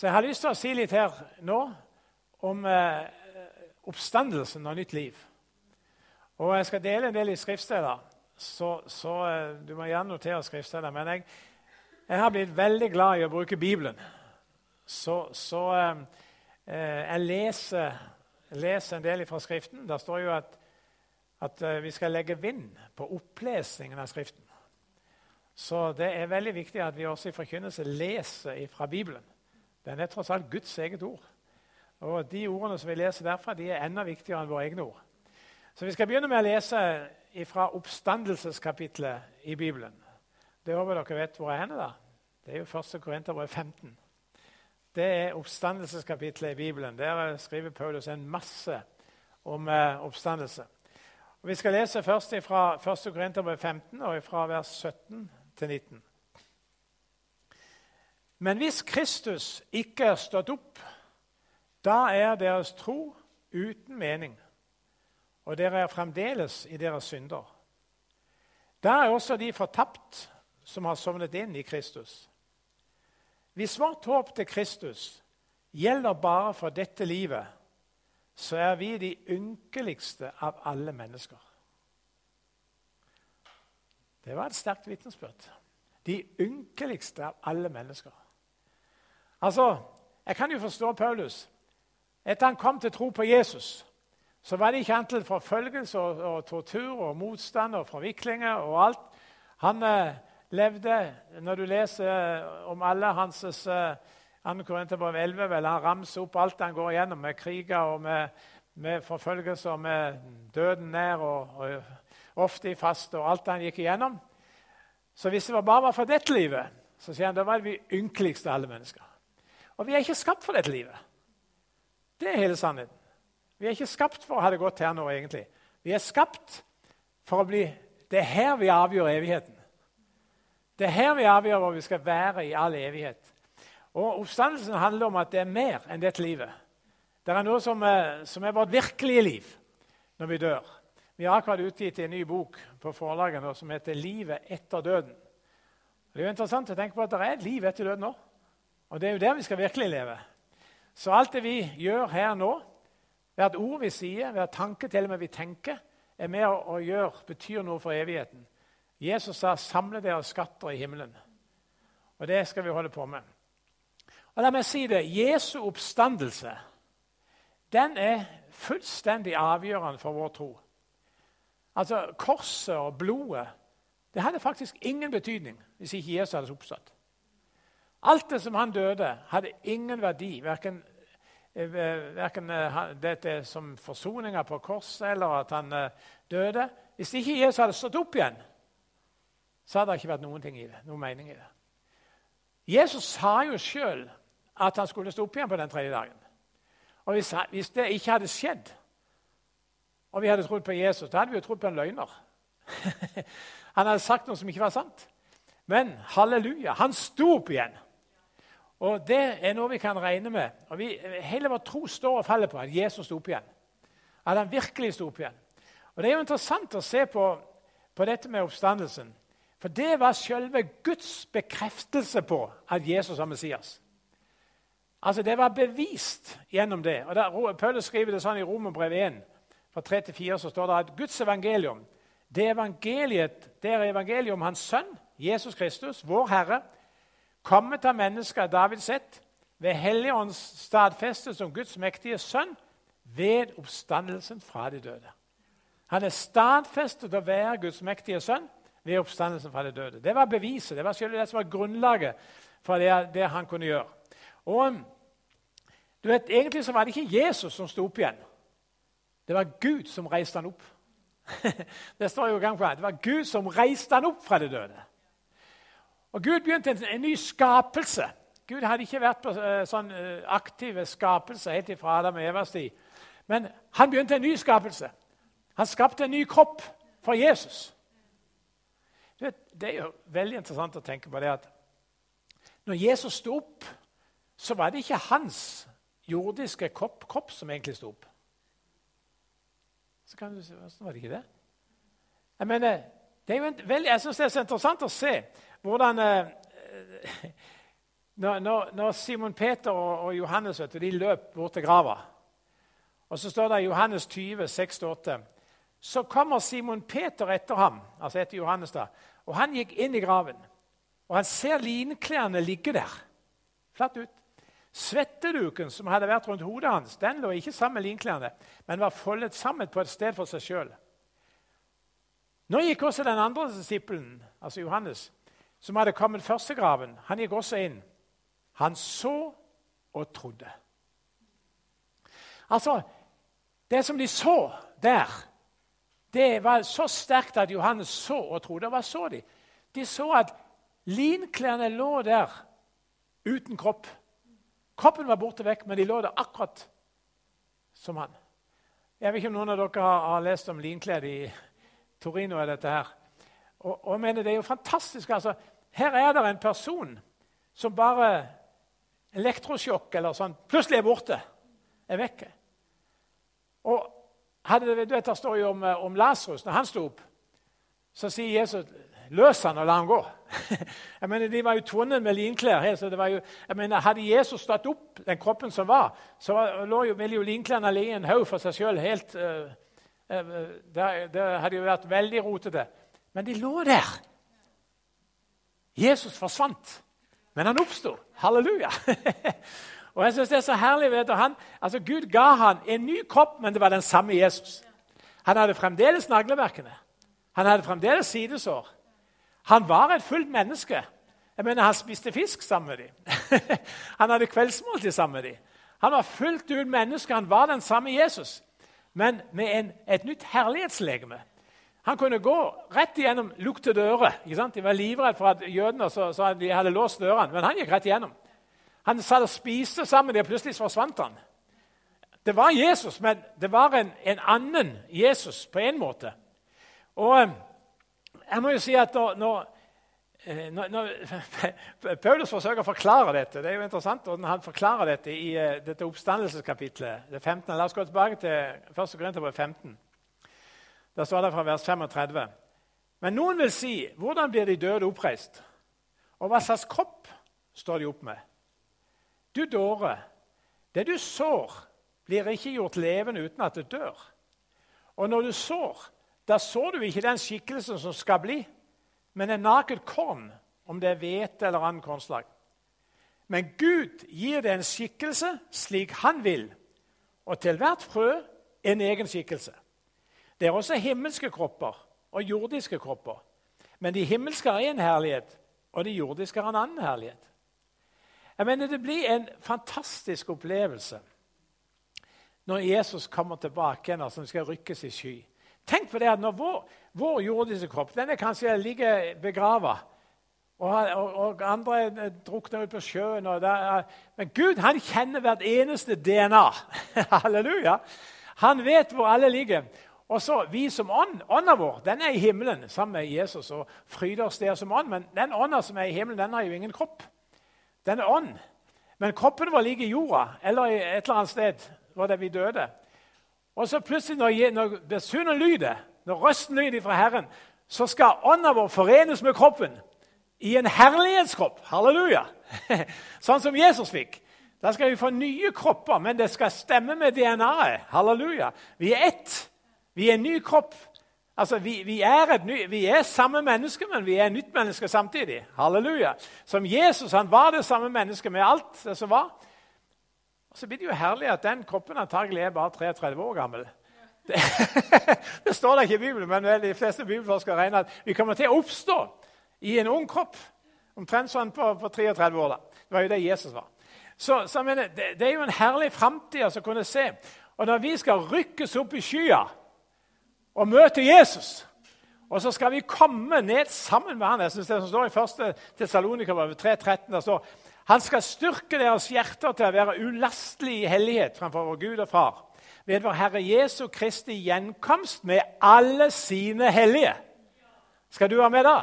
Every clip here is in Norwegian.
Så jeg har lyst til å si litt her nå om eh, oppstandelsen og nytt liv. Og jeg skal dele en del i skriftsteder, så, så eh, du må gjerne notere skriftsteder. Men jeg, jeg, har blitt veldig glad i å bruke Bibelen. Så, så eh, eh jeg leser, leser, en del fra Skriften. Der står jo at, at eh, vi skal legge vind på opplesningen av Skriften. Så det er veldig viktig at vi også i forkynnelse leser fra Bibelen. Den er tross alt Guds eget ord. Og De ordene som vi leser derfra, de er enda viktigere enn våre egne ord. Så Vi skal begynne med å lese fra oppstandelseskapitlet i Bibelen. Det håper dere vet hvor er henne da. Det er jo 1. Korinterbrev 15. Det er oppstandelseskapitlet i Bibelen. Der skriver Paulus en masse om eh, oppstandelse. Og vi skal lese først fra 1. Korinterbrev 15 og fra vers 17 til 19. Men hvis Kristus ikke er stått opp, da er deres tro uten mening, og dere er fremdeles i deres synder. Da er også de fortapt som har sovnet inn i Kristus. Hvis vårt håp til Kristus gjelder bare for dette livet, så er vi de ynkeligste av alle mennesker. Det var et sterkt vitnesbyrd. De ynkeligste av alle mennesker. Altså, Jeg kan jo forstå Paulus. Etter han kom til tro på Jesus, så var det ikke antall forfølgelse og, og, tortur og motstand og forviklinger og alt. Han eh, levde Når du leser eh, om alle hans eh, 2. Korinterbrev 11, vel, han ramser opp alt han går igjennom med kriger og med, med forfølgelse og med døden nær og, og ofte i faste og alt han gikk igjennom. Så hvis det bare var for dette livet, så sier han, da var vi ynkeligste alle mennesker. Og vi er ikke skapt for dette livet. Det er hele sannheten. Vi er ikke skapt for å ha det godt her nå, egentlig. Vi er skapt for å bli Det er her vi avgjør evigheten. Det er her vi avgjør hvor vi skal være i all evighet. Og Oppstandelsen handler om at det er mer enn dette livet. Det er noe som er, som er vårt virkelige liv når vi dør. Vi har akkurat utgitt en ny bok på forlaget som heter 'Livet etter døden'. Det er jo interessant å tenke på at det er et liv etter døden nå. Og det er jo der vi skal virkelig leve. Så alt det vi gjør her nå, hvert ord vi sier, hver tanke til og med vi tenker, er med å gjøre, betyr noe for evigheten. Jesus sa 'samle dere skatter i himmelen'. Og det skal vi holde på med. Og La meg si det Jesu oppstandelse den er fullstendig avgjørende for vår tro. Altså, Korset og blodet det hadde faktisk ingen betydning hvis ikke Jesus hadde oppstått. Alt det som han døde, hadde ingen verdi. Verken, eh, verken eh, dette som forsoninga på korset eller at han eh, døde. Hvis ikke Jesus hadde stått opp igjen, så hadde det ikke vært noen ting i det, noen mening i det. Jesus sa jo sjøl at han skulle stå opp igjen på den tredje dagen. Og hvis, hvis det ikke hadde skjedd, og vi hadde trodd på Jesus, da hadde vi jo trodd på en løgner. han hadde sagt noe som ikke var sant. Men halleluja, han sto opp igjen. Og Det er noe vi kan regne med. Og vi, Hele vår tro står og faller på at Jesus sto opp igjen. At han virkelig sto opp igjen. Og Det er jo interessant å se på, på dette med oppstandelsen. For det var selve Guds bekreftelse på at Jesus var Messias. Altså Det var bevist gjennom det. Og der, Paulus skriver det sånn i Romerbrev 1 fra 3 til 4 så står det at Guds evangelium det, evangeliet, det er evangeliet om Hans Sønn, Jesus Kristus, vår Herre, kommet av mennesker David sett, ved Helligånds stadfestet som Guds mektige sønn, ved oppstandelsen fra de døde. Han er stadfestet å være Guds mektige sønn ved oppstandelsen fra de døde. Det var beviset, det var det som var grunnlaget for det, det han kunne gjøre. Og du vet, Egentlig så var det ikke Jesus som sto opp igjen. Det var Gud som reiste han opp. det står jo gang på gang. Det var Gud som reiste han opp fra de døde. Og Gud begynte en, en ny skapelse. Gud hadde ikke vært på uh, sånn uh, aktive skapelse helt fra Adam og Evas tid. Men han begynte en ny skapelse. Han skapte en ny kropp for Jesus. Vet, det er jo veldig interessant å tenke på det at når Jesus sto opp, så var det ikke hans jordiske kropp, kropp som egentlig sto opp. Så kan du si Hvordan var det ikke det? Jeg mener, det er jo veldig, jeg syns det er så interessant å se hvordan eh, når, når Simon Peter og, og Johannes vet du, de løp bort til grava Og så står det i Johannes 20, 6-8 Så kommer Simon Peter etter ham, altså etter Johannes da, og han gikk inn i graven. Og han ser linklærne ligge der, flatt ut. Svetteduken som hadde vært rundt hodet hans, den lå ikke sammen med linklærne, men var foldet sammen på et sted for seg sjøl. Nå gikk også den andre disippelen, altså Johannes, som hadde kommet først til graven, han gikk også inn. Han så og trodde. Altså, Det som de så der, det var så sterkt at Johannes så og trodde. Hva så de? De så at linklærne lå der uten kropp. Kroppen var borte vekk, men de lå der akkurat som han. Jeg vet ikke om noen av dere har, lest om linklær i Torino. er dette her. Og, og, jeg mener Det er jo fantastisk. altså. Her er det en person som bare Elektrosjokk eller sånn plutselig er borte. Er vekke. Og hadde, du vet, Det står jo om, om Lasarus. Når han sto opp, så sier Jesus Løs han og la han gå. jeg mener, De var jo tvunnet med linklær. her, så det var jo, jeg mener, Hadde Jesus stått opp den kroppen som var, så lå jo, ville jo linklærne ligge i en haug for seg sjøl. helt uh, det, det hadde jo vært veldig rotete. Men de lå der. Jesus forsvant, men han oppsto. Halleluja! og jeg synes Det er så herlig. vet du, han, altså Gud ga han en ny kropp, men det var den samme Jesus. Han hadde fremdeles nagleverkene. Han hadde fremdeles sidesår. Han var et fullt menneske. Jeg mener, Han spiste fisk sammen med dem. han hadde kveldsmåltid sammen med dem. Han var fullt ut menneske. Han var den samme Jesus, men med en, et nytt herlighetslegeme. Han kunne gå rett igjennom lukte dører. De var livredde for at jødene så, så de hadde låst dørene, men han gikk rett igjennom. Han satt og spiste sammen med dem, og plutselig forsvant han. Det var Jesus, men det var en, en annen Jesus på en måte. Og jeg må jo si at når, eh, når, når Paulus forsøker å forklare dette Det er jo interessant og han forklarer dette i uh, dette oppstandelseskapitlet. det 15. La oss gå tilbake til 1. Korinterbrev 15. Der står det fra vers 35. Men noen vil si, hvordan blir de døde oppreist? Og hva slags kropp står de opp med? Du dåre, det du sår, blir ikke gjort levende uten at det dør. Og når du sår, da sår du ikke den skikkelsen som skal bli, men en naket korn, om det er hvete eller annen kornslag. Men Gud gir det en skikkelse slik han vil, og til hvert frø en egen skikkelse. Det er også himmelske kropper og jordiske kropper. Men de himmelske har én herlighet, og de jordiske har en annen herlighet. Jeg mener Det blir en fantastisk opplevelse når Jesus kommer tilbake igjen og skal rykkes i sky. Tenk på det at når vår, vår jordiske kropp den er kanskje ligger begrava, og, og, og, andre drukner ut på sjøen Der, Men Gud han kjenner hvert eneste DNA. Halleluja! Han vet hvor alle ligger. Og så Vi som ånd, ånda vår den er i himmelen sammen med Jesus og fryder oss der som ånd. Men den ånda som er i himmelen, den har jo ingen kropp. Den er ånd. Men kroppen vår ligger i jorda eller et eller annet sted hvor vi døde. Og så plutselig, når, når besunen lyder, når røsten lyder fra Herren, så skal ånda vår forenes med kroppen i en herlighetskropp. Halleluja! Sånn som Jesus fikk. Da skal vi få nye kropper, men det skal stemme med DNA-et. Halleluja! Vi er ett. Vi er en ny kropp. Altså, vi, vi, er ny, vi, er samme menneske, men vi er nytt menneske samtidig. Halleluja! Som Jesus han var det samme mennesket med alt det som var. Og Så blir det jo herlig at den kroppen antagelig er bare 33 år gammel. Det, det står da ikke i Bibelen, men de fleste bibelforskere regner at vi kommer til å oppstå i en ung kropp. Omtrent sånn på, på 33 år. da. Det var jo det Jesus var. Så, så mener, det, det, er jo en herlig framtid å kunne se. Og når vi skal rykkes opp i skya og møte Jesus og så skal vi komme ned sammen med han. Jeg synes Det som står i 1. Tessalonika 3.13, der står han skal styrke deres hjerter til å være ulastelig i hellighet fremfor vår Gud og Far ved vår Herre Jesu Kristi gjenkomst med alle sine hellige. Skal du være med da?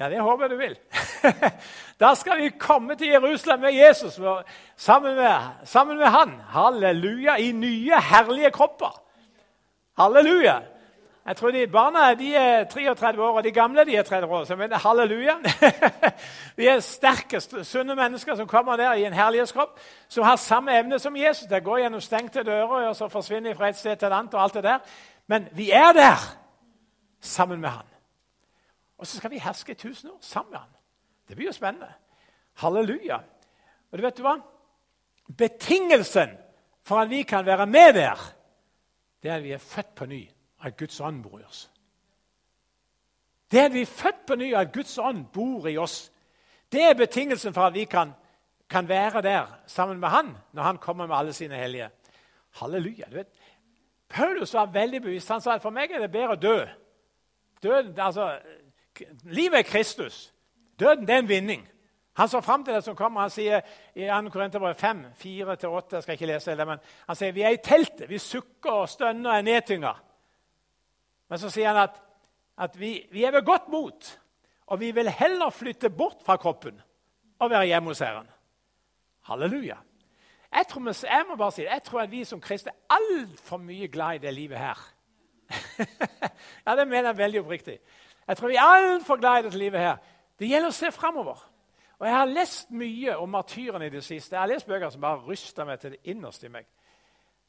Ja, det håper jeg du vil. da skal vi komme til Jerusalem med Jesus sammen med, sammen med han. Halleluja! I nye, herlige kropper. Halleluja! Jeg tror de Barna de er 33 år, og de gamle de er 30 år. Så mener, halleluja. De er sterke, sunne mennesker som kommer der i en herlighetskropp, som har samme evne som Jesus. Det går gjennom stengte dører og så forsvinner fra et sted til et annet. og alt det der. Men vi er der sammen med han. Og så skal vi herske i tusen år sammen med han. Det blir jo spennende. Halleluja. Og du vet du hva? Betingelsen for at vi kan være med der, det er at vi er født på ny, at Guds ånd bor i oss. Det at vi er født på ny, at Guds ånd bor i oss. Det er betingelsen for at vi kan, kan være der sammen med Han når Han kommer med alle sine hellige. Halleluja. du vet. Paulus var veldig bevisst. Han sa at for meg er det bedre å dø. Døden, altså, Livet er Kristus. Døden det er en vinning. Han så fram til det som kommer. Han sier i 2. Korinterbrev 5, 4-8 Jeg skal ikke lese det, men han sier vi er i teltet. Vi sukker og stønner og er nedtynga. Men så sier han at, at vi, vi, er ved godt mot, og vi vil heller flytte bort fra kroppen og være hjemme hos Herren. Halleluja. Jeg, tror, jeg må bare si det, jeg tror at vi som kristne er altfor mye glad i det livet her. ja, Det mener jeg veldig oppriktig. Jeg tror vi er altfor glad i dette livet her. Det gjelder å se framover. Og Jeg har lest mye om martyrene i det siste. Jeg har lest bøker som bare ryster meg til det innerste i meg.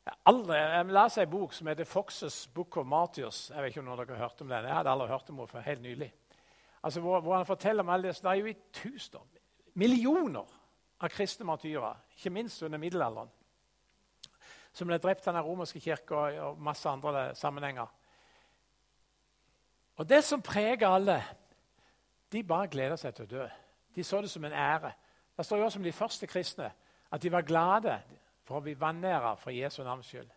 Aldri, jeg leser en bok som heter 'Foxes Book of Martyrs'. Jeg vet ikke om noen dere har hørt om den. Jeg hadde aldri hørt om den for helt nylig. Altså, hvor, hvor, han forteller om alle det, det er jo i tusener, millioner av kristne martyrer, ikke minst under middelalderen, som ble drept av den romerske kirke og, og masse andre sammenhenger. Og Det som preger alle, de bare gleder seg til å dø. De så det som en ære. Det står jo også om de første kristne at de var glade for å bli vanæra for Jesu navns skyld.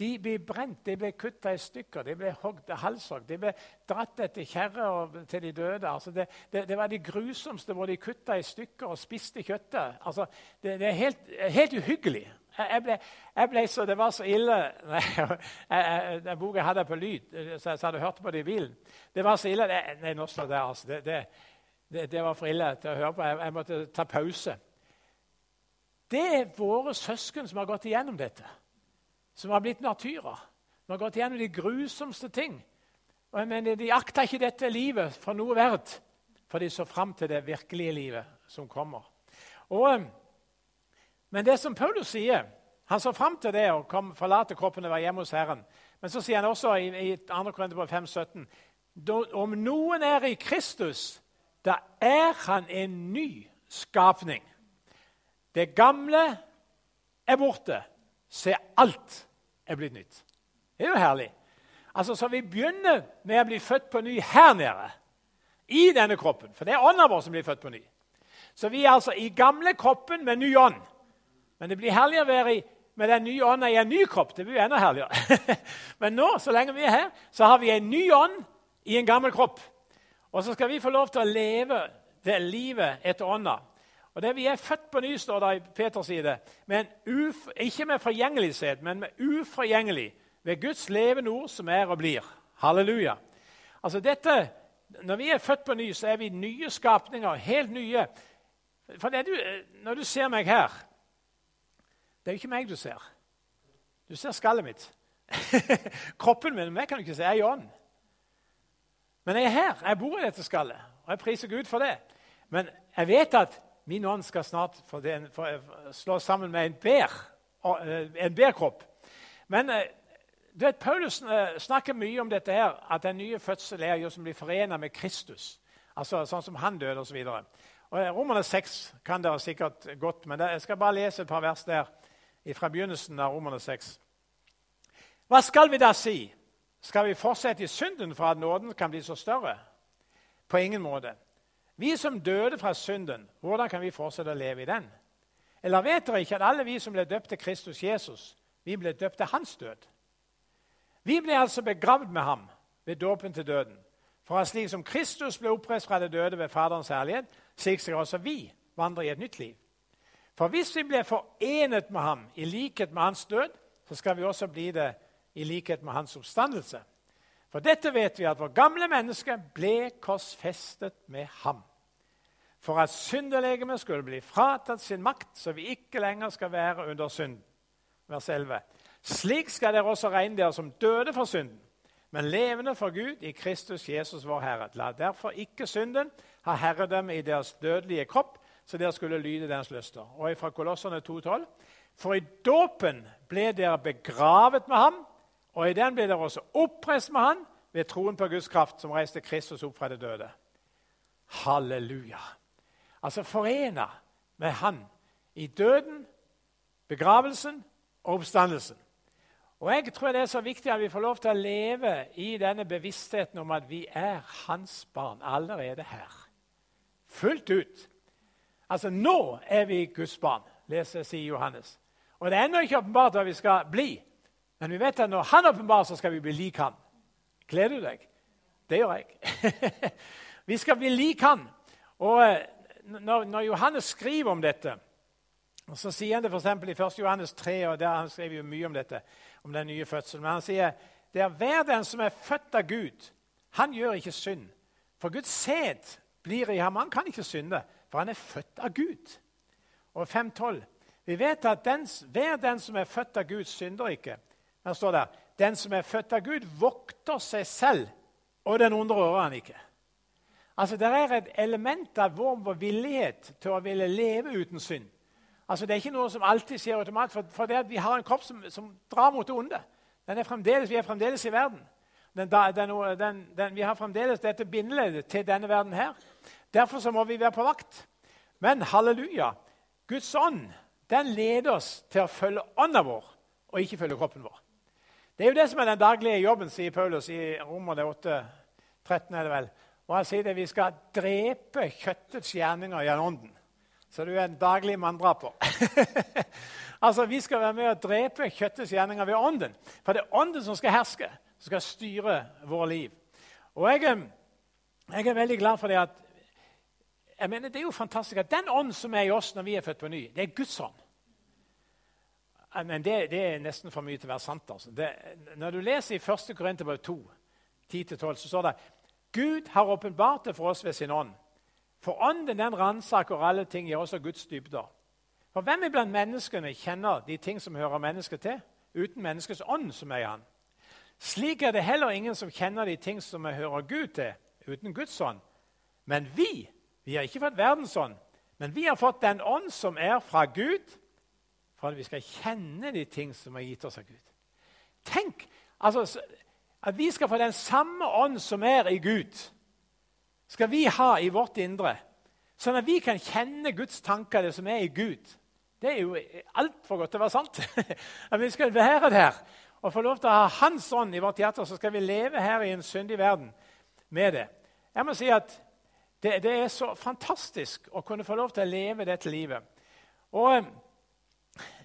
De ble brent, de ble kutta i stykker, de ble hogd, halshogd, de ble dratt etter kjerrer til de døde. Altså det, det, det, var de grusomste hvor de kutta i stykker og spiste kjøttet. Altså det, det, er helt, helt uhyggelig. Jeg ble, jeg ble, så, Det var så ille Den boka jeg hadde på lyd, så jeg hadde hørt på det i bilen. Det var så ille Nei, nå står det altså. Det, det, det, det, var for ille til å høre på. Jeg, jeg, måtte ta pause. Det er våre søsken som har gått igjennom dette. Som har blitt martyrer. Som har gått igjennom de grusomste ting. Og jeg mener, De akta ikke dette livet for noe verdt, for de så fram til det virkelige livet som kommer. Og, men det som Paulus sier Han så fram til det å forlate kroppen og være hjemme hos Herren. Men så sier han også i, i 2. Korinter 5,17 om noen er i Kristus, da er han en ny skapning. Det gamle er borte. Se, alt er blitt nytt. Det er jo herlig. Altså, Så vi begynner med å bli født på ny her nede, i denne kroppen. For det er ånden vår som blir født på ny. Så vi er altså i gamle kroppen med ny ånd. Men det blir herlig å være i, med den nye ånda i en ny kropp. Det blir jo enda herligere. Men nå, så lenge vi er her, så har vi en ny ånd i en gammel kropp. Og så skal vi få lov til å leve det livet etter ånda. Og det Vi er født på ny, står det i Peters side, men uf, ikke med forgjengelighet, men med uforgjengelig, ved Guds levende ord som er og blir. Halleluja. Altså dette, Når vi er født på ny, så er vi nye skapninger, helt nye. For du, Når du ser meg her Det er jo ikke meg du ser. Du ser skallet mitt. Kroppen min meg kan du ikke se. Jeg er i ånd. Men jeg er her. Jeg bor i dette skallet, og jeg priser Gud for det. Men jeg vet at min ånd skal snart få slå sammen med en bær, eh, en bærkropp. Men eh, du vet, Paulus eh, snakker mye om dette her, at den nye fødsel er jo som blir forena med Kristus. Altså Sånn som han døde, osv. Romerne 6 kan dere sikkert godt, men jeg skal bare lese et par vers der fra begynnelsen av Romerne 6. Hva skal vi da si? Skal vi fortsette i synden for at nåden kan bli så større? På ingen måte. Vi som døde fra synden, hvordan kan vi fortsette å leve i den? Eller vet dere ikke at alle vi som ble døpt til Kristus Jesus, vi ble døpt til hans død? Vi ble altså begravd med ham ved dåpen til døden. For at slik som Kristus ble oppreist fra det døde ved Faderens herlighet, slik skal også vi vandre i et nytt liv. For hvis vi ble forenet med ham i likhet med hans død, så skal vi også bli det i likhet med hans oppstandelse. For dette vet vi at vår gamle menneske ble korsfestet med ham. For at syndelegemet skulle bli fratatt sin makt, så vi ikke lenger skal være under synd. Vers 11. Slik skal dere også regne dere som døde for synden, men levende for Gud i Kristus Jesus vår Herre. La derfor ikke synden ha herredømme i deres dødelige kropp, så dere skulle lyde deres lyster. Og fra Kolossene 2,12.: For i dåpen ble dere begravet med ham, og i den ble dere også oppreist med Han ved troen på Guds kraft, som reiste Kristus opp fra det døde. Halleluja. Altså forena med Han i døden, begravelsen og oppstandelsen. Og Jeg tror det er så viktig at vi får lov til å leve i denne bevisstheten om at vi er Hans barn allerede her. Fullt ut. Altså, Nå er vi Guds barn, leser sier Johannes. Og Det er ennå ikke åpenbart hva vi skal bli, men vi vet at når Han åpenbarer, så skal vi bli lik Han. Gleder du deg? Det gjør jeg. vi skal bli lik Han. Og eh, når, når Johannes skriver om dette, så sier han det f.eks. i 1. Johannes 3, og der han skriver jo mye om dette, om den nye fødselen. Men han sier det er hver den som er født av Gud, han gjør ikke synd. For Guds sæd blir i ham. Han kan ikke synde, for han er født av Gud. Og 5.12. Vi vet at den, hver den som er født av Gud, synder ikke. Der står det den som er født av Gud, vokter seg selv, og den onde rører han ikke. Altså, Det er et element av vår, villighet til å ville leve uten synd. Altså, Det er ikke noe som alltid skjer automatisk, for, for det at vi har en kropp som, som drar mot det onde. Er vi er fremdeles i verden. Den, den, den, vi har fremdeles dette bindeleddet til denne verden her. Derfor må vi være på vakt. Men halleluja, Guds ånd den leder oss til å følge ånda vår og ikke følge kroppen vår. Det er jo det som er den daglige jobben, sier Paulus i Romerne 8, 13. er det vel. Og Han sier det vi skal drepe kjøttets gjerninger gjennom ånden. Så du er en daglig manndraper. altså, Vi skal være med å drepe kjøttets gjerninger ved ånden. For det er ånden som skal herske, som skal styre våre liv. Og jeg, jeg er veldig glad for det at jeg mener, Det er jo fantastisk at den ånd som er i oss når vi er født på ny, det er Guds ånd. Men det, det er nesten for mye til å være sant. Altså. Det, når du leser i 1. Korinterbrev 2, 10-12, så står det Gud har åpenbart det for oss ved sin ånd. For ånden den ransaker alle ting, gir også Guds dybder. For hvem iblant menneskene kjenner de ting som hører mennesket til, uten menneskets ånd som er i han? Slik er det heller ingen som kjenner de ting som hører Gud til, uten Guds ånd. Men vi vi har ikke fått verdens ånd, men vi har fått den ånd som er fra Gud, for at vi skal kjenne de ting som er gitt oss av Gud. Tenk altså, at vi skal få den samme ånd som er i Gud, skal vi ha i vårt indre. Sånn at vi kan kjenne Guds tanker, det som er i Gud. Det er jo altfor godt til å være sant. at vi skal være der og få lov til å ha Hans ånd i vårt hjerte, så skal vi leve her i en syndig verden med det. Jeg må si at det, det, er så fantastisk å kunne få lov til å leve dette livet. Og eh,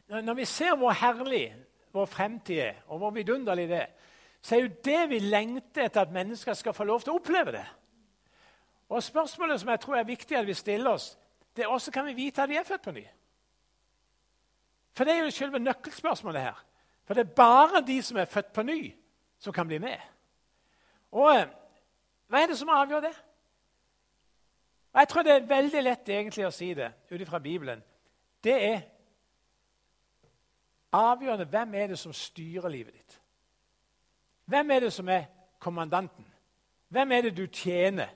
Når vi ser hvor herlig vår fremtid er, og hvor vidunderlig det er, så er jo det vi lengter etter at mennesker skal få lov til å oppleve det. Og Spørsmålet som jeg tror er viktig at vi stiller oss, det er også kan vi vite at vi er født på ny. For det er jo selve nøkkelspørsmålet her. For det er bare de som er født på ny, som kan bli med. Og eh, hva er det som avgjør det? Jeg tror det er veldig lett egentlig å si det ut ifra Bibelen. Det er avgjørende hvem er det som styrer livet ditt. Hvem er det som er kommandanten? Hvem er det du tjener?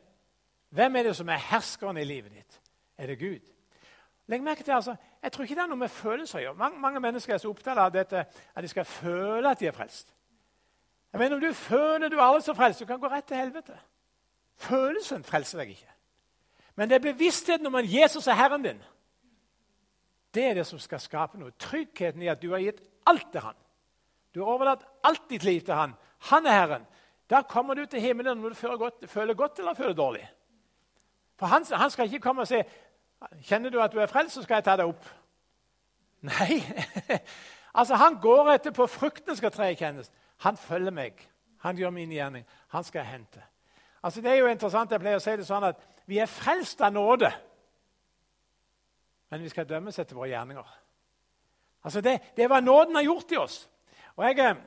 Hvem er det som er herskeren i livet ditt? Er det Gud? Legg merke til, altså, Jeg tror ikke det er noe med følelser å gjøre. Mange, mange, mennesker er så opptatt av dette, at de skal føle at de er frelst. Jeg mener, Om du føler du er aldri så frelst, du kan gå rett til helvete. Følelsen frelser deg ikke. Men det er bevisstheten om at Jesus er Herren din. Det er det som skal skape noe. Tryggheten i at du har gitt alt til Han. Du har overlatt alt ditt liv til Han. Han er Herren. Da kommer du til himmelen når du føler godt, føler godt eller føler dårlig. For han, han, skal ikke komme og si Kjenner du at du er frelst, så skal jeg ta deg opp. Nei. altså, Han går etter på frukten skal tre kjennes. Han følger meg. Han gjør min gjerning. Han skal hente. Altså, Det er jo interessant. Jeg pleier å si det sånn at vi er frelst av nåde, men vi skal dømmes etter våre gjerninger. Altså det, det er hva nåden har gjort i oss. Og jeg, eh,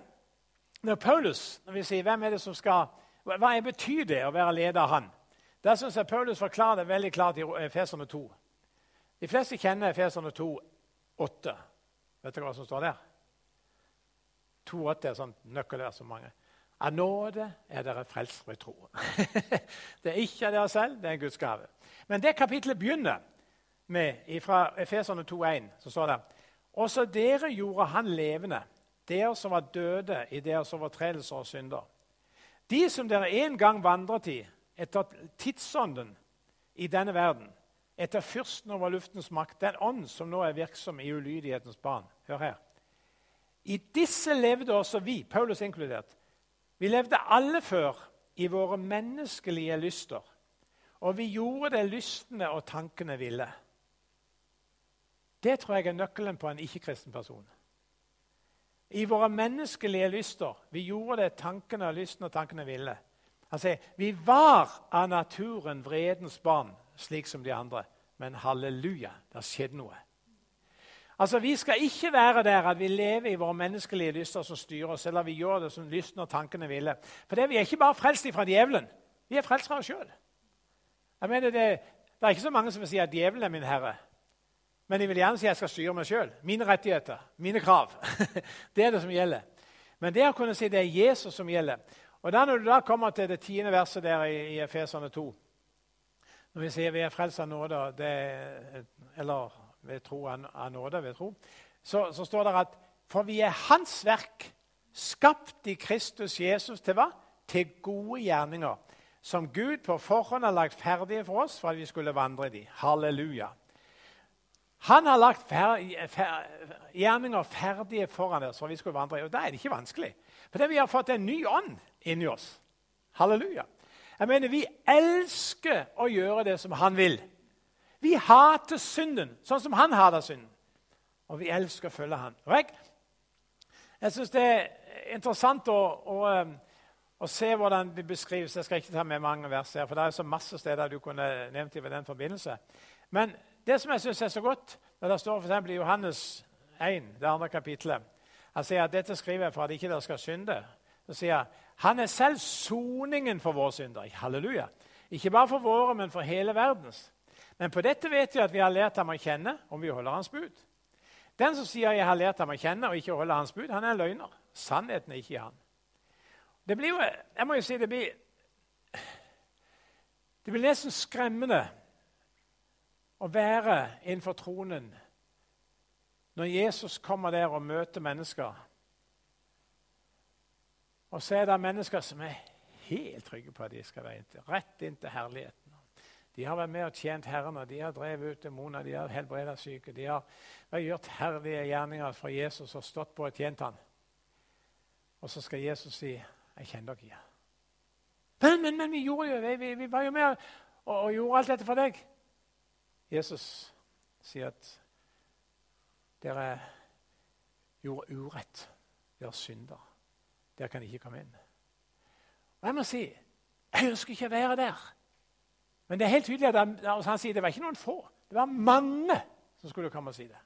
når Paulus når vi sier hvem er det som skal, Hva betyr det å være leder av han? Der syns jeg Paulus forklarer det veldig klart i Efeserne 2. De fleste kjenner Efeserne 2, 8. Vet dere hva som står der? 2,8 er sånn nøkkelvers for mange. Av nåde er dere frelst ved tro. det er ikke av dere selv, det er en Guds gave. Men det kapitlet begynner med fra Efeserne 2,1. Så står det Også dere gjorde han levende, dere som var døde i deres overtredelser og synder. De som dere en gang vandret i etter tidsånden i denne verden, etter fyrsten over luftens makt, den ånd som nå er virksom i ulydighetens barn. Hør her. I disse levde også vi, Paulus inkludert. Vi levde alle før i våre menneskelige lyster. Og vi gjorde det lystne og tankene ville. Det tror jeg er nøkkelen på en ikke-kristen person. I våre menneskelige lyster. Vi gjorde det tankene og lysten og tankene ville. Han sier vi var av naturen vredens barn, slik som de andre. Men halleluja, det har skjedd noe. Altså, Vi skal ikke være der at vi lever i våre menneskelige lyster som styrer oss, eller vi gjør det som lysten og tankene ville. For det, vi er ikke bare frelst fra djevelen. Vi er frelst fra oss sjøl. Det, det er ikke så mange som vil si at djevelen er min herre. Men de vil gjerne si at jeg skal styre meg sjøl. Mine rettigheter, mine krav. det er det som gjelder. Men det å kunne si det er Jesus som gjelder. Og da Når du da kommer til det tiende verset der i, Efeserne 2 Når vi sier vi er frelst av nåde, eller ved tro av nåde, ved tro, så, så, står det at for vi er Hans verk, skapt i Kristus Jesus til hva? Til gode gjerninger, som Gud på forhånd har lagt ferdige for oss for at vi skulle vandre i de. Halleluja. Han har lagt fer, fer, gjerninger ferdige foran oss for vi skulle vandre i. Og da er det ikke vanskelig. Fordi vi har fått en ny ånd inni oss. Halleluja. Jeg mener, Vi elsker å gjøre det som han vil. Vi hater synden sånn som han hater synden. Og vi elsker å følge han. Jeg jeg syns det er interessant å, å, um, å, se hvordan det beskrives. Jeg skal ikke ta med mange vers her, for det er så masse steder du kunne nevnt i den forbindelse. Men det som jeg syns er så godt, når det står for i Johannes 1, det andre kapitlet Han sier at dette skriver jeg for at ikke dere skal synde. Så sier jeg, Han er selv soningen for våre synder. Halleluja. Ikke bare for våre, men for hele verdens. Men på dette vet vi at vi har lært ham å kjenne om vi holder hans bud. Den som sier 'jeg har lært ham å kjenne' og ikke holder hans bud, han er en løgner. Sannheten er ikke i han. Det blir jo, jeg må jo si, det blir, det blir nesten skremmende å være innenfor tronen når Jesus kommer der og møter mennesker. Og så er det mennesker som er helt trygge på at de skal være inntil, rett inn til herligheten. De har vært med og tjent Herren, og de har drevet ut demoner, de har helbredet syke. De har, gjort herlige gjerninger for Jesus og stått på og tjent ham. Og så skal Jesus si 'Jeg kjenner dere ikke'. Men, men, men vi, gjorde jo, vi, vi var jo med og, og, gjorde alt dette for deg. Jesus sier at dere gjorde urett. Dere synder. Dere kan ikke komme inn. Og jeg må si jeg ønsker ikke å være der. Men det er helt tydelig at han, altså han sier det var ikke noen få. Det var mange som skulle komme og si det.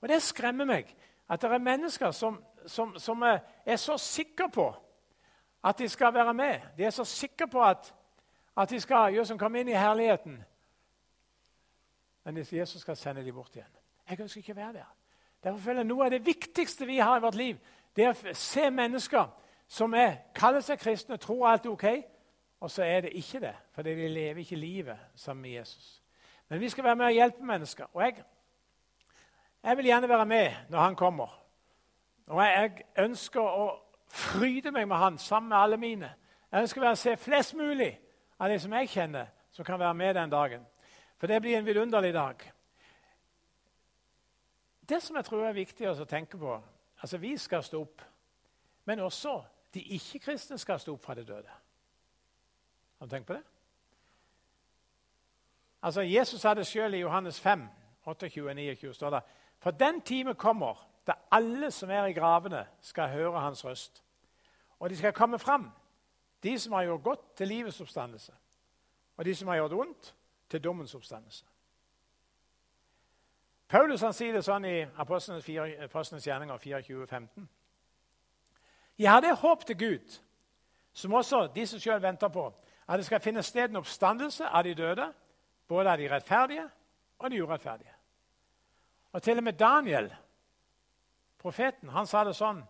Og Det skremmer meg at det er mennesker som, som, som er så sikre på at de skal være med. De er så sikre på at, at de skal gjøre som kommer inn i herligheten. Men hvis Jesus skal sende dem bort igjen. Jeg ønsker ikke å være der. Derfor føler jeg Noe av det viktigste vi har i vårt liv, det er å se mennesker som er, kaller seg kristne, tror alt er ok, og så er det ikke det, fordi de lever ikke livet sammen med Jesus. Men vi skal være med og hjelpe mennesker. Og jeg, jeg vil gjerne være med når han kommer. Og jeg, jeg ønsker å fryde meg med han sammen med alle mine. Jeg ønsker å se flest mulig av de som jeg kjenner, som kan være med den dagen. For det blir en vidunderlig dag. Det som jeg tror er viktig å tenke på altså Vi skal stå opp, men også de ikke-kristne skal stå opp fra de døde. Har du tenkt på det? Altså, Jesus sa det sjøl i Johannes 5, 28, 29, står det For den time kommer da alle som er i gravene, skal høre hans røst. Og de skal komme fram, de som har gjort godt, til livets oppstandelse. Og de som har gjort ondt, til dommens oppstandelse. Paulus han sier det sånn i Apostlenes gjerninger 24, 15. Jeg hadde håp til Gud, som også de som sjøl venter på, at det skal finne sted en oppstandelse av de døde, både av de rettferdige og de urettferdige. Og til og med Daniel, profeten, han sa det sånn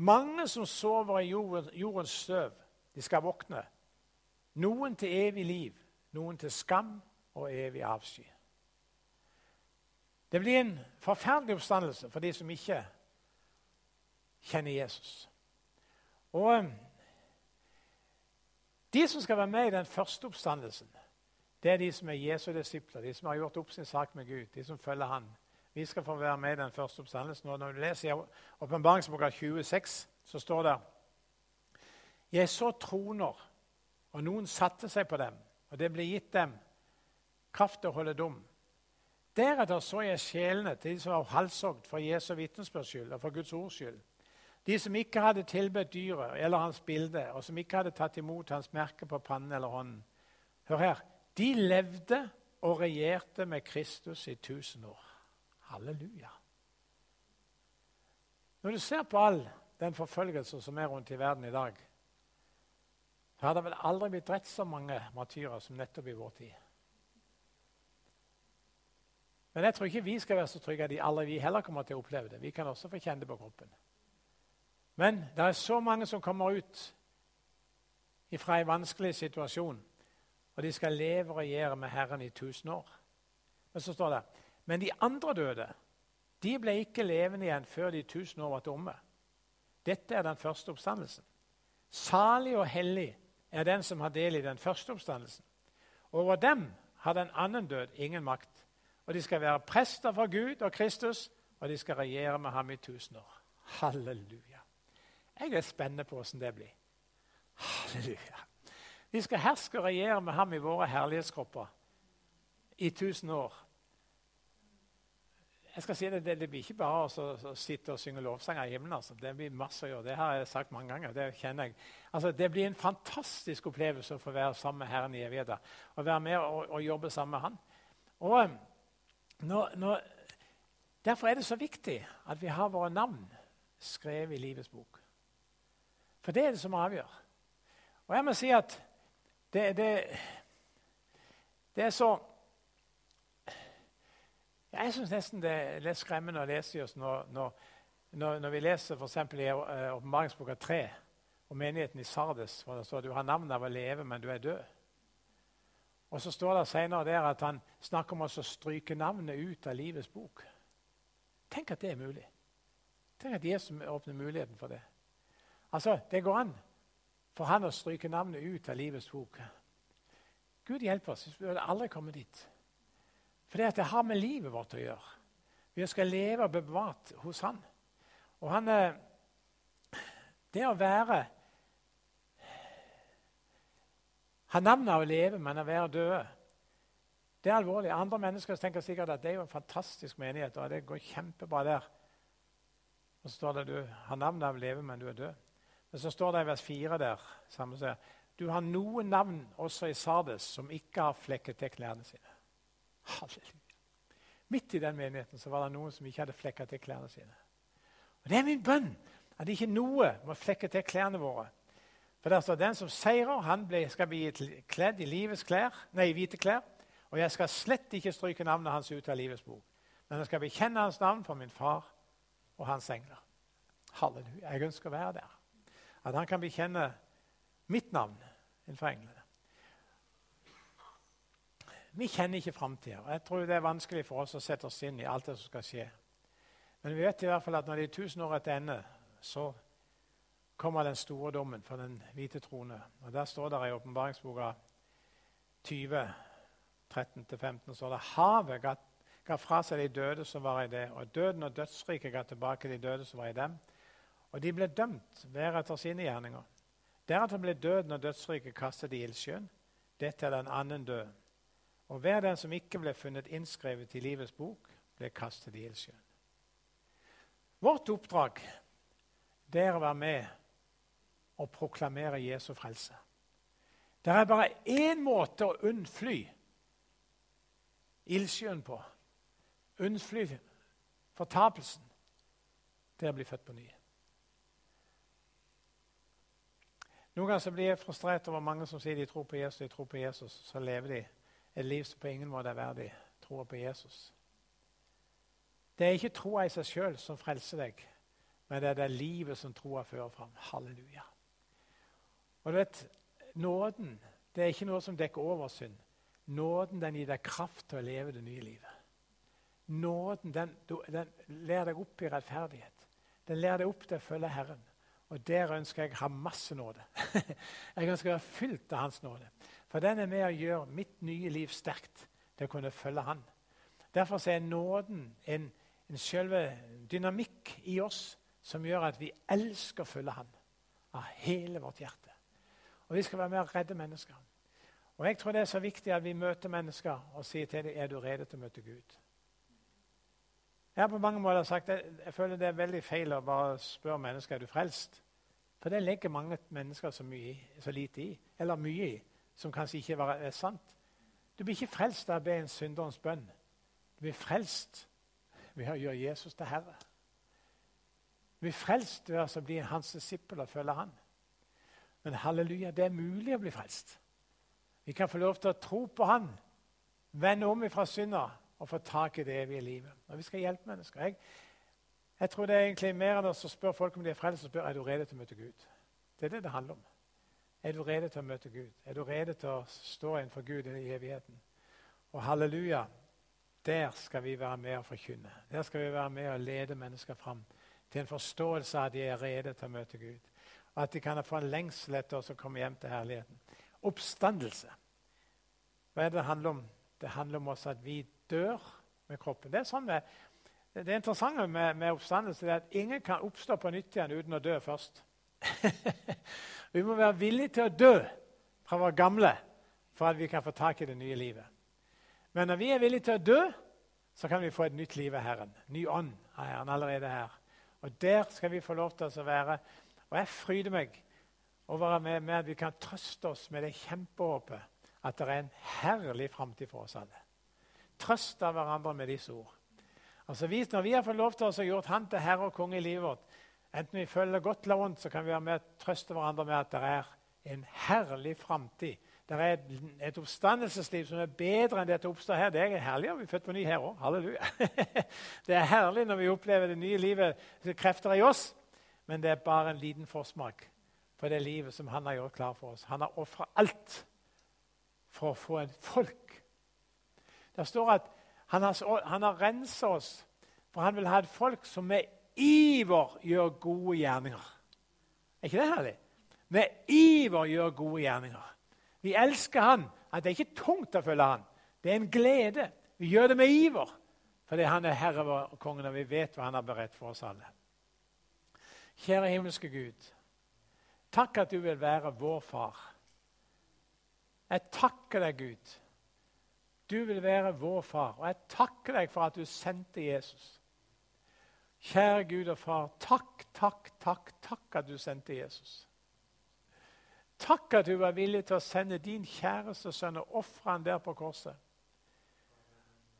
Mange som sover i jordens støv, de skal våkne. Noen til evig liv, noen til skam og evig avsky. Det blir en forferdelig oppstandelse for de som ikke kjenner Jesus. Og eh, De som skal være med i den første oppstandelsen, det er de som er Jesu disipler, de som har gjort opp sin sak med Gud, de som følger Han. Vi skal få være med i den første oppstandelsen. Og når du leser Åpenbaringsboka 26, så står det Jeg så troner, og noen satte seg på dem, og det ble gitt dem kraft til å holde dom. Deretter så jeg sjelene til de som var halshogd for Jesu vitnesbyrds skyld og for Guds ords skyld. De som ikke hadde tilbedt dyret eller hans bilde, og som ikke hadde tatt imot hans merke på pannen eller hånden. Hør her. De levde og regjerte med Kristus i tusen år. Halleluja. Når du ser på all den forfølgelsen som er rundt i verden i dag, så har det vel aldri blitt drept så mange martyrer som nettopp i vår tid. Men jeg tror ikke vi skal være så trygge at de aldri vi heller kommer til å oppleve det. Vi kan også få kjenne det på kroppen. Men det er så mange som kommer ut fra en vanskelig situasjon, og de skal leve og regjere med Herren i tusen år. Men så står det men de andre døde de ble ikke levende igjen før de tusen år var omme. Dette er den første oppstandelsen. Salig og hellig er den som har del i den første oppstandelsen. Over dem har den annen død ingen makt. Og de skal være prester for Gud og Kristus, og de skal regjere med ham i tusen år. Halleluja. Jeg er spent på åssen det blir. Halleluja. Vi skal herske og regjere med ham i våre herlighetskropper i tusen år. Jeg skal si Det, det, det blir ikke bare å, sitte og synge lovsanger i himmelen. Altså. Det blir masse å gjøre. Det har jeg sagt mange ganger. Det kjenner jeg. Altså, det blir en fantastisk opplevelse å få være sammen med Herren i evigheten. Å være med og, og, jobbe sammen med Han. Og når, når, Derfor er det så viktig at vi har våre navn skrevet i livets bok. For det er det som avgjør. Og jeg må si at det, det, det er så jeg syns nesten det er litt skremmende å lese i oss når, når, når, vi leser f.eks. i uh, Åpenbaringsboka 3 om menigheten i Sardes. hvor det står du har navnet av å leve, men du er død. Og så står det senere der at han snakker om å stryke navnet ut av livets bok. Tenk at det er mulig. Tenk at Jesus åpner muligheten for det. Altså, Det går an for han å stryke navnet ut av livets bok. Gud hjelpe oss. hvis Vi aldri kommer dit. For det har med livet vårt å gjøre. Vi skal leve og bevart hos Han. Og han eh, Det å være Ha navnet av å leve, men å være døde. Det er alvorlig. Andre mennesker tenker sikkert at det er jo en fantastisk menighet. og det går kjempebra der. Og så står det du har navnet av å leve, men du er død. Men så står det i vers 4 der samme, du har noen navn også i Sardes som ikke har flekket til klærne sine. Halleluja. Midt i den menigheten så var det noen som ikke hadde flekket til klærne sine. Og Det er min bønn at ikke noe må flekke til klærne våre. For der står den som seirer, han ble, skal bli kledd i livets klær, nei, hvite klær. Og jeg skal slett ikke stryke navnet hans ut av livets bok. Men jeg skal bekjenne hans navn for min far og hans engler. Halleluja. Jeg ønsker å være der. At han kan bekjenne mitt navn innenfor englene. Vi kjenner ikke framtida. Jeg tror det er vanskelig for oss å sette oss inn i alt det som skal skje. Men vi vet i hvert fall at når de tusen år etter ende, så kommer den store dommen for den hvite trone. Og Der står det i åpenbaringsboka 20, 13-15 står det havet ga, ga, fra seg de døde som var i det, og døden og dødsriket ga tilbake de døde som var i dem. Og de ble dømt hver etter sine gjerninger. Deretter ble døden og dødsriket kastet i ildsjøen. Dette er den annen død og hver den som ikke ble funnet innskrevet i livets bok, ble kastet i ildsjøen. Vårt oppdrag det er å være med og proklamere Jesu frelse. Det er bare én måte å unnfly ildsjøen på. Unnfly fortapelsen. Det er å bli født på ny. Noen ganger blir jeg frustrert over mange som sier de tror på Jesus, de tror på Jesus, så lever de et liv som på ingen måte er verdig troa på Jesus. Det er ikke troa i seg sjøl som frelser deg, men det er det livet som troa fører fram. Halleluja. Og du vet, Nåden det er ikke noe som dekker over synd. Nåden den gir deg kraft til å leve det nye livet. Nåden den, den lærer deg opp i rettferdighet. Den lærer deg opp til å følge Herren. Og der ønsker jeg å ha masse nåde. jeg ønsker å være fylt av Hans nåde. For den er med å gjøre mitt nye liv sterkt til å kunne følge Han. Derfor er nåden en, en selve dynamikk i oss som gjør at vi elsker å følge Han av hele vårt hjerte. Og vi skal være med å redde mennesker. Og jeg tror det er så viktig at vi møter mennesker og sier til dem er du rede til å møte Gud. Jeg har på mange måter sagt jeg, jeg føler det er veldig feil å bare spørre mennesker er du frelst. For det legger mange mennesker så, mye, så lite i, eller mye i, som kanskje ikke er sant. Du blir ikke frelst av å be en synderens bønn. Du blir frelst ved å gjøre Jesus til Herre. Du blir frelst ved å bli hans disippel og følge Han. Men halleluja, det er mulig å bli frelst. Vi kan få lov til å tro på Han, vende om ifra synder og få tak i det evige livet. Og vi skal hjelpe mennesker. Jeg, jeg tror det er egentlig mer enn å spørre folk om de er frelst, og spør er du rede til å møte Gud. Det er det det handler om. Er du rede til å møte Gud? Er du rede til å stå innenfor Gud i evigheten? Og halleluja, der skal vi være med og forkynne. Der skal vi være med og lede mennesker fram til en forståelse av at de er rede til å møte Gud. At de kan få en lengsel etter oss å komme hjem til herligheten. Oppstandelse. Hva er det det handler om? Det handler om oss at vi dør med kroppen. Det er sånn med, det interessante med, med oppstandelse er at ingen kan oppstå på nytt igjen uten å dø først. vi må være villige til å dø fra vår gamle for at vi kan få tak i det nye livet. Men når vi er villige til å dø, så kan vi få et nytt liv av Herren. Ny ånd av Herren allerede her. Og der skal vi få lov til å være. Og jeg fryder meg over med, med at vi kan trøste oss med det kjempehåpet at det er en herlig framtid for oss alle. Trøst av hverandre med disse ord. Altså vi, Når vi har fått lov til å gjort Han til herre og konge i livet vårt, enten vi følger godt eller vondt, så kan vi være med og trøste hverandre med at det er en herlig framtid. Det er et, oppstandelsesliv som er bedre enn det oppstår å her. Det er herlig Vi er født på ny her òg. Halleluja. Det er herlig når vi opplever det nye livet, krefter i oss. Men det er bare en liten forsmak på det livet som han har gjort klar for oss. Han har ofra alt for å få et folk. Det står at han har, han har rensa oss, for han vil ha et folk som med iver gjør gode gjerninger. Er ikke det herlig? Med iver gjør gode gjerninger. Vi elsker han. At det er ikke tungt å følge han. Det er en glede. Vi gjør det med iver fordi han er herre og kongen, og vi vet hva han har beredt for oss alle. Kjære himmelske Gud. Takk at du vil være vår far. Jeg takker deg, Gud. Du vil være vår far. Og jeg takker deg for at du sendte Jesus. Kjære Gud og Far, takk, takk, takk, takk at du sendte Jesus. Takk at du var villig til å sende din kjæreste sønn og ofre han der på korset.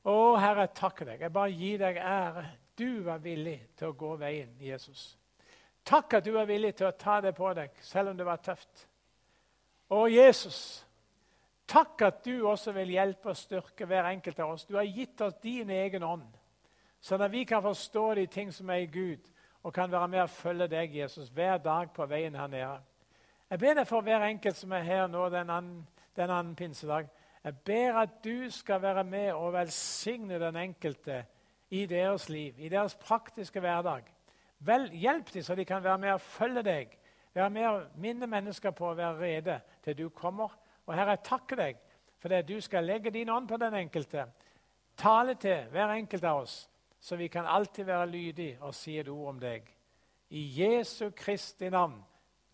Å, Herre, jeg takker deg. Jeg bare gir deg ære. Du var villig til å gå veien, Jesus. Takk at du er villig til å ta det på deg, selv om det var tøft. Å, Jesus, Takk at du også vil hjelpe og styrke hver enkelt av oss. Du har gitt oss din egen ånd, sånn at vi kan forstå de ting som er i Gud, og kan være med og følge deg, Jesus, hver dag på veien her nede. Jeg ber deg for hver enkelt som er her nå den annen, den annen pinsedag. Jeg ber at du skal være med og velsigne den enkelte i deres liv, i deres praktiske hverdag. Vel, hjelp dem så de kan være med og følge deg, være med og minne mennesker på å være rede til du kommer og Herre, jeg takker deg for det du skal legge din ånd på den enkelte. Tale til hver enkelt av oss, så vi kan alltid være lydige og si et ord om deg. I Jesu Kristi navn.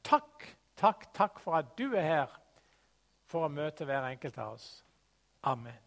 Takk, takk, takk for at du er her for å møte hver enkelt av oss. Amen.